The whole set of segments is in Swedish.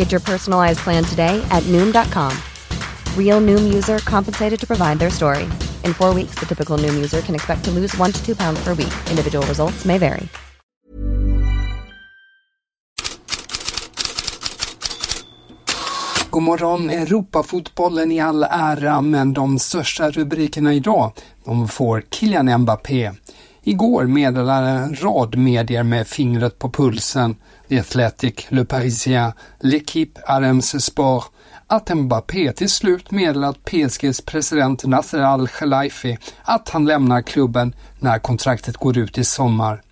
Get your personalized plan today at Noom.com. Real Noom user compensated to provide their story. In four weeks, the typical Noom user can expect to lose one to two pounds per week. Individual results may vary. God morgon, Europafotbollen i all ära, men de största rubrikerna idag, de får Kylian Mbappé. Igår meddelade en rad medier med fingret på pulsen, The Athletic, Le Parisien, L'Equipe, RMC Sport, att Mbappé till slut meddelat PSGs president Nasser Al-Khelaifi att han lämnar klubben när kontraktet går ut i sommar.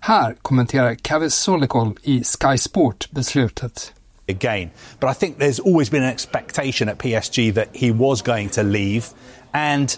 Här kommenterar Kaveh Solikol i Sky Sport beslutet. again. But I think there's always been an expectation at PSG that he was going to leave. And,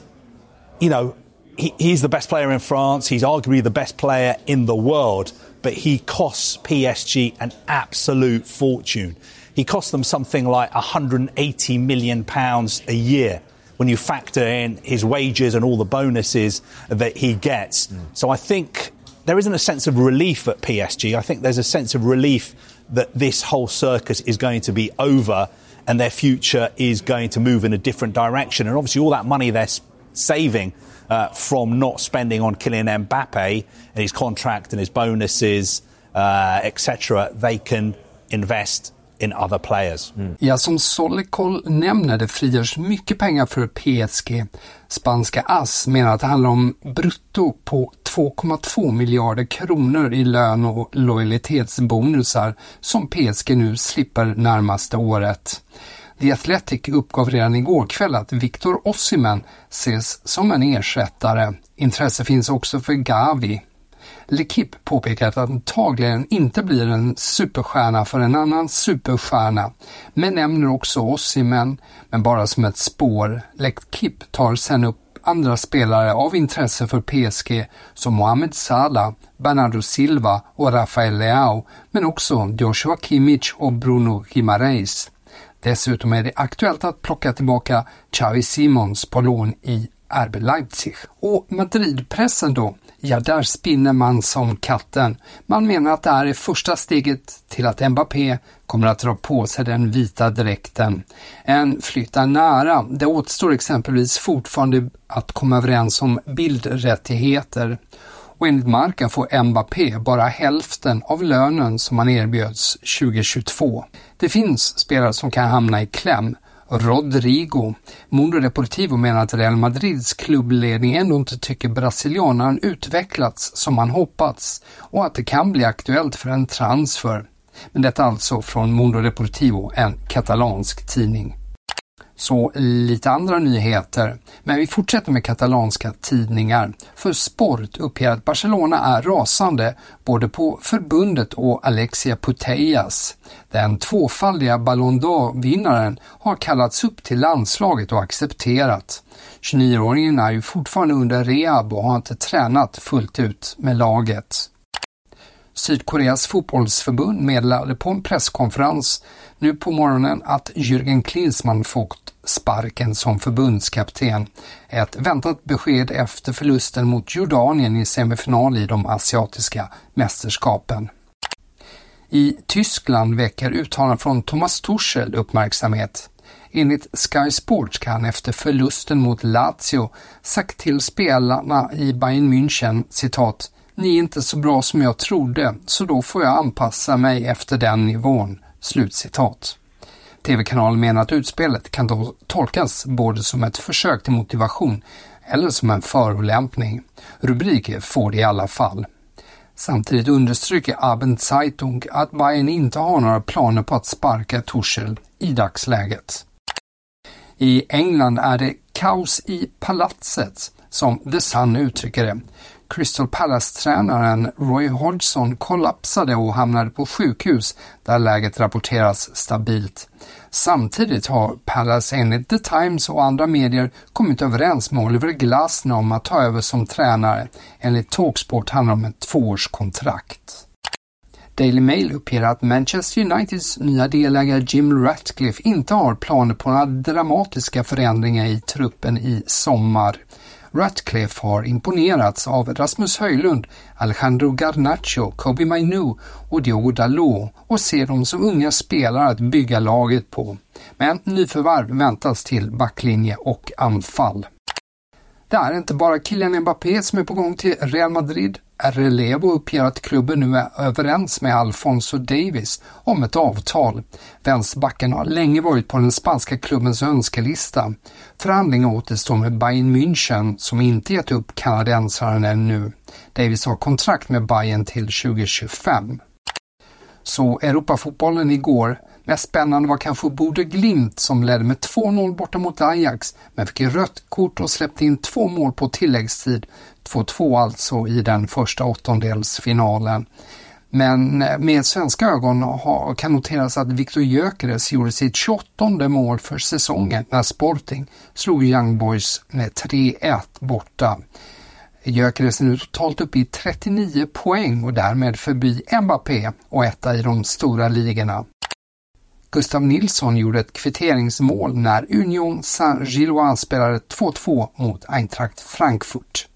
you know, he, he's the best player in France. He's arguably the best player in the world. But he costs PSG an absolute fortune. He costs them something like 180 million pounds a year when you factor in his wages and all the bonuses that he gets. Mm. So I think there isn't a sense of relief at PSG. I think there's a sense of relief that this whole circus is going to be over and their future is going to move in a different direction. And obviously, all that money they're saving uh, from not spending on Kylian Mbappe and his contract and his bonuses, uh, etc., they can invest in other players. Mm. Ja, som Solikol nämner, det frigörs mycket pengar för PSG. Spanska AS menar att det handlar om brutto på 2,2 miljarder kronor i lön och lojalitetsbonusar som PSG nu slipper närmaste året. The Athletic uppgav redan igår kväll att Victor Ossimen ses som en ersättare. Intresse finns också för Gavi. L'Equipe påpekar att antagligen inte blir en superstjärna för en annan superstjärna, men nämner också Ossimen, men bara som ett spår. L'Equipe tar sen upp andra spelare av intresse för PSG som Mohamed Salah, Bernardo Silva och Rafael Leao, men också Joshua Kimmich och Bruno Gimareis. Dessutom är det aktuellt att plocka tillbaka Xavi Simons på lån i RB Leipzig. Och Madridpressen då? Ja, där spinner man som katten. Man menar att det här är första steget till att Mbappé kommer att dra på sig den vita dräkten. En flytt är nära. Det återstår exempelvis fortfarande att komma överens om bildrättigheter. Och enligt Marca får Mbappé bara hälften av lönen som han erbjöds 2022. Det finns spelare som kan hamna i kläm. Rodrigo. Mundo Deportivo menar att Real Madrids klubbledning ändå inte tycker brasilianaren utvecklats som man hoppats och att det kan bli aktuellt för en transfer. Men detta alltså från Mundo Deportivo, en katalansk tidning. Så lite andra nyheter. Men vi fortsätter med katalanska tidningar. För Sport uppger att Barcelona är rasande både på förbundet och Alexia Putellas. Den tvåfaldiga Ballon d'Or-vinnaren har kallats upp till landslaget och accepterat. 29-åringen är ju fortfarande under rehab och har inte tränat fullt ut med laget. Sydkoreas fotbollsförbund meddelade på en presskonferens nu på morgonen att Jürgen Klinsmann fått sparken som förbundskapten. Ett väntat besked efter förlusten mot Jordanien i semifinal i de asiatiska mästerskapen. I Tyskland väcker uttalanden från Thomas Tuchel uppmärksamhet. Enligt Sky Sports kan han efter förlusten mot Lazio sagt till spelarna i Bayern München citat ni är inte så bra som jag trodde, så då får jag anpassa mig efter den nivån. Slutcitat. TV-kanalen menar att utspelet kan då tolkas både som ett försök till motivation eller som en förolämpning. Rubriker får det i alla fall. Samtidigt understryker Abendzeitung att Bayern inte har några planer på att sparka Tuchel i dagsläget. I England är det kaos i palatset, som The Sun uttrycker det. Crystal Palace-tränaren Roy Hodgson kollapsade och hamnade på sjukhus där läget rapporteras stabilt. Samtidigt har Palace enligt The Times och andra medier kommit överens med Oliver Glasner om att ta över som tränare. Enligt Talksport handlar det om ett tvåårskontrakt. Daily Mail uppger att Manchester Uniteds nya delägare Jim Ratcliffe inte har planer på några dramatiska förändringar i truppen i sommar. Ratcliffe har imponerats av Rasmus Höjlund, Alejandro Garnacho, Kobe Mainu och Diogo Dalot och ser dem som unga spelare att bygga laget på. Men nyförvärv väntas till backlinje och anfall. Det är inte bara Kylian Mbappé som är på gång till Real Madrid. Relevo uppger att klubben nu är överens med Alfonso Davis om ett avtal. Vänsterbacken har länge varit på den spanska klubbens önskelista. Förhandlingar återstår med Bayern München som inte gett upp kanadensaren ännu. Davis har kontrakt med Bayern till 2025. Så Europafotbollen igår. Mest spännande var kanske Bode Glimt som ledde med 2-0 borta mot Ajax men fick rött kort och släppte in två mål på tilläggstid. 2-2 alltså i den första åttondelsfinalen. Men eh, med svenska ögon kan noteras att Viktor Gyökeres gjorde sitt 28 mål för säsongen när Sporting slog Young Boys med 3-1 borta. Gyökeres är nu totalt uppe i 39 poäng och därmed förbi Mbappé och etta i de stora ligorna. Gustav Nilsson gjorde ett kvitteringsmål när Union Saint-Gilloise spelade 2-2 mot Eintracht Frankfurt.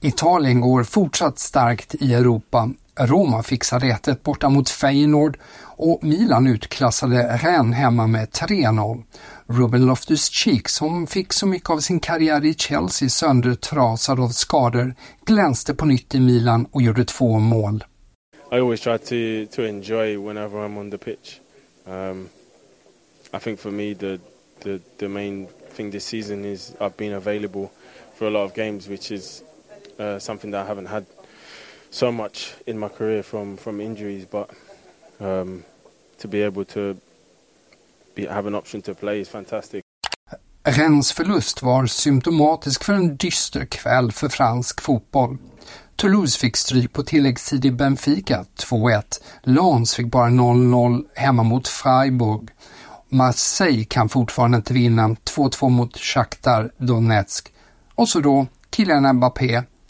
Italien går fortsatt starkt i Europa. Roma fixar rätet borta mot Feyenoord och Milan utklassade Rennes hemma med 3-0. Ruben Loftus-Cheek, som fick så mycket av sin karriär i Chelsea söndertrasad av skador, glänste på nytt i Milan och gjorde två mål. I always try to, to enjoy whenever I'm on the pitch. Um, I think for me the, the, the main thing this season is I've been available for a lot of games, which is uh, something that I haven't had so much in my career from from injuries. But um, to be able to be, have an option to play is fantastic. Rennes förlust var symptomatisk för en dyster kväll för fransk fotboll. Toulouse fick stryk på tilläggstid i Benfica 2-1. Lens fick bara 0-0 hemma mot Freiburg. Marseille kan fortfarande inte vinna 2-2 mot Shakhtar Donetsk. Och så då Kylian Mbappé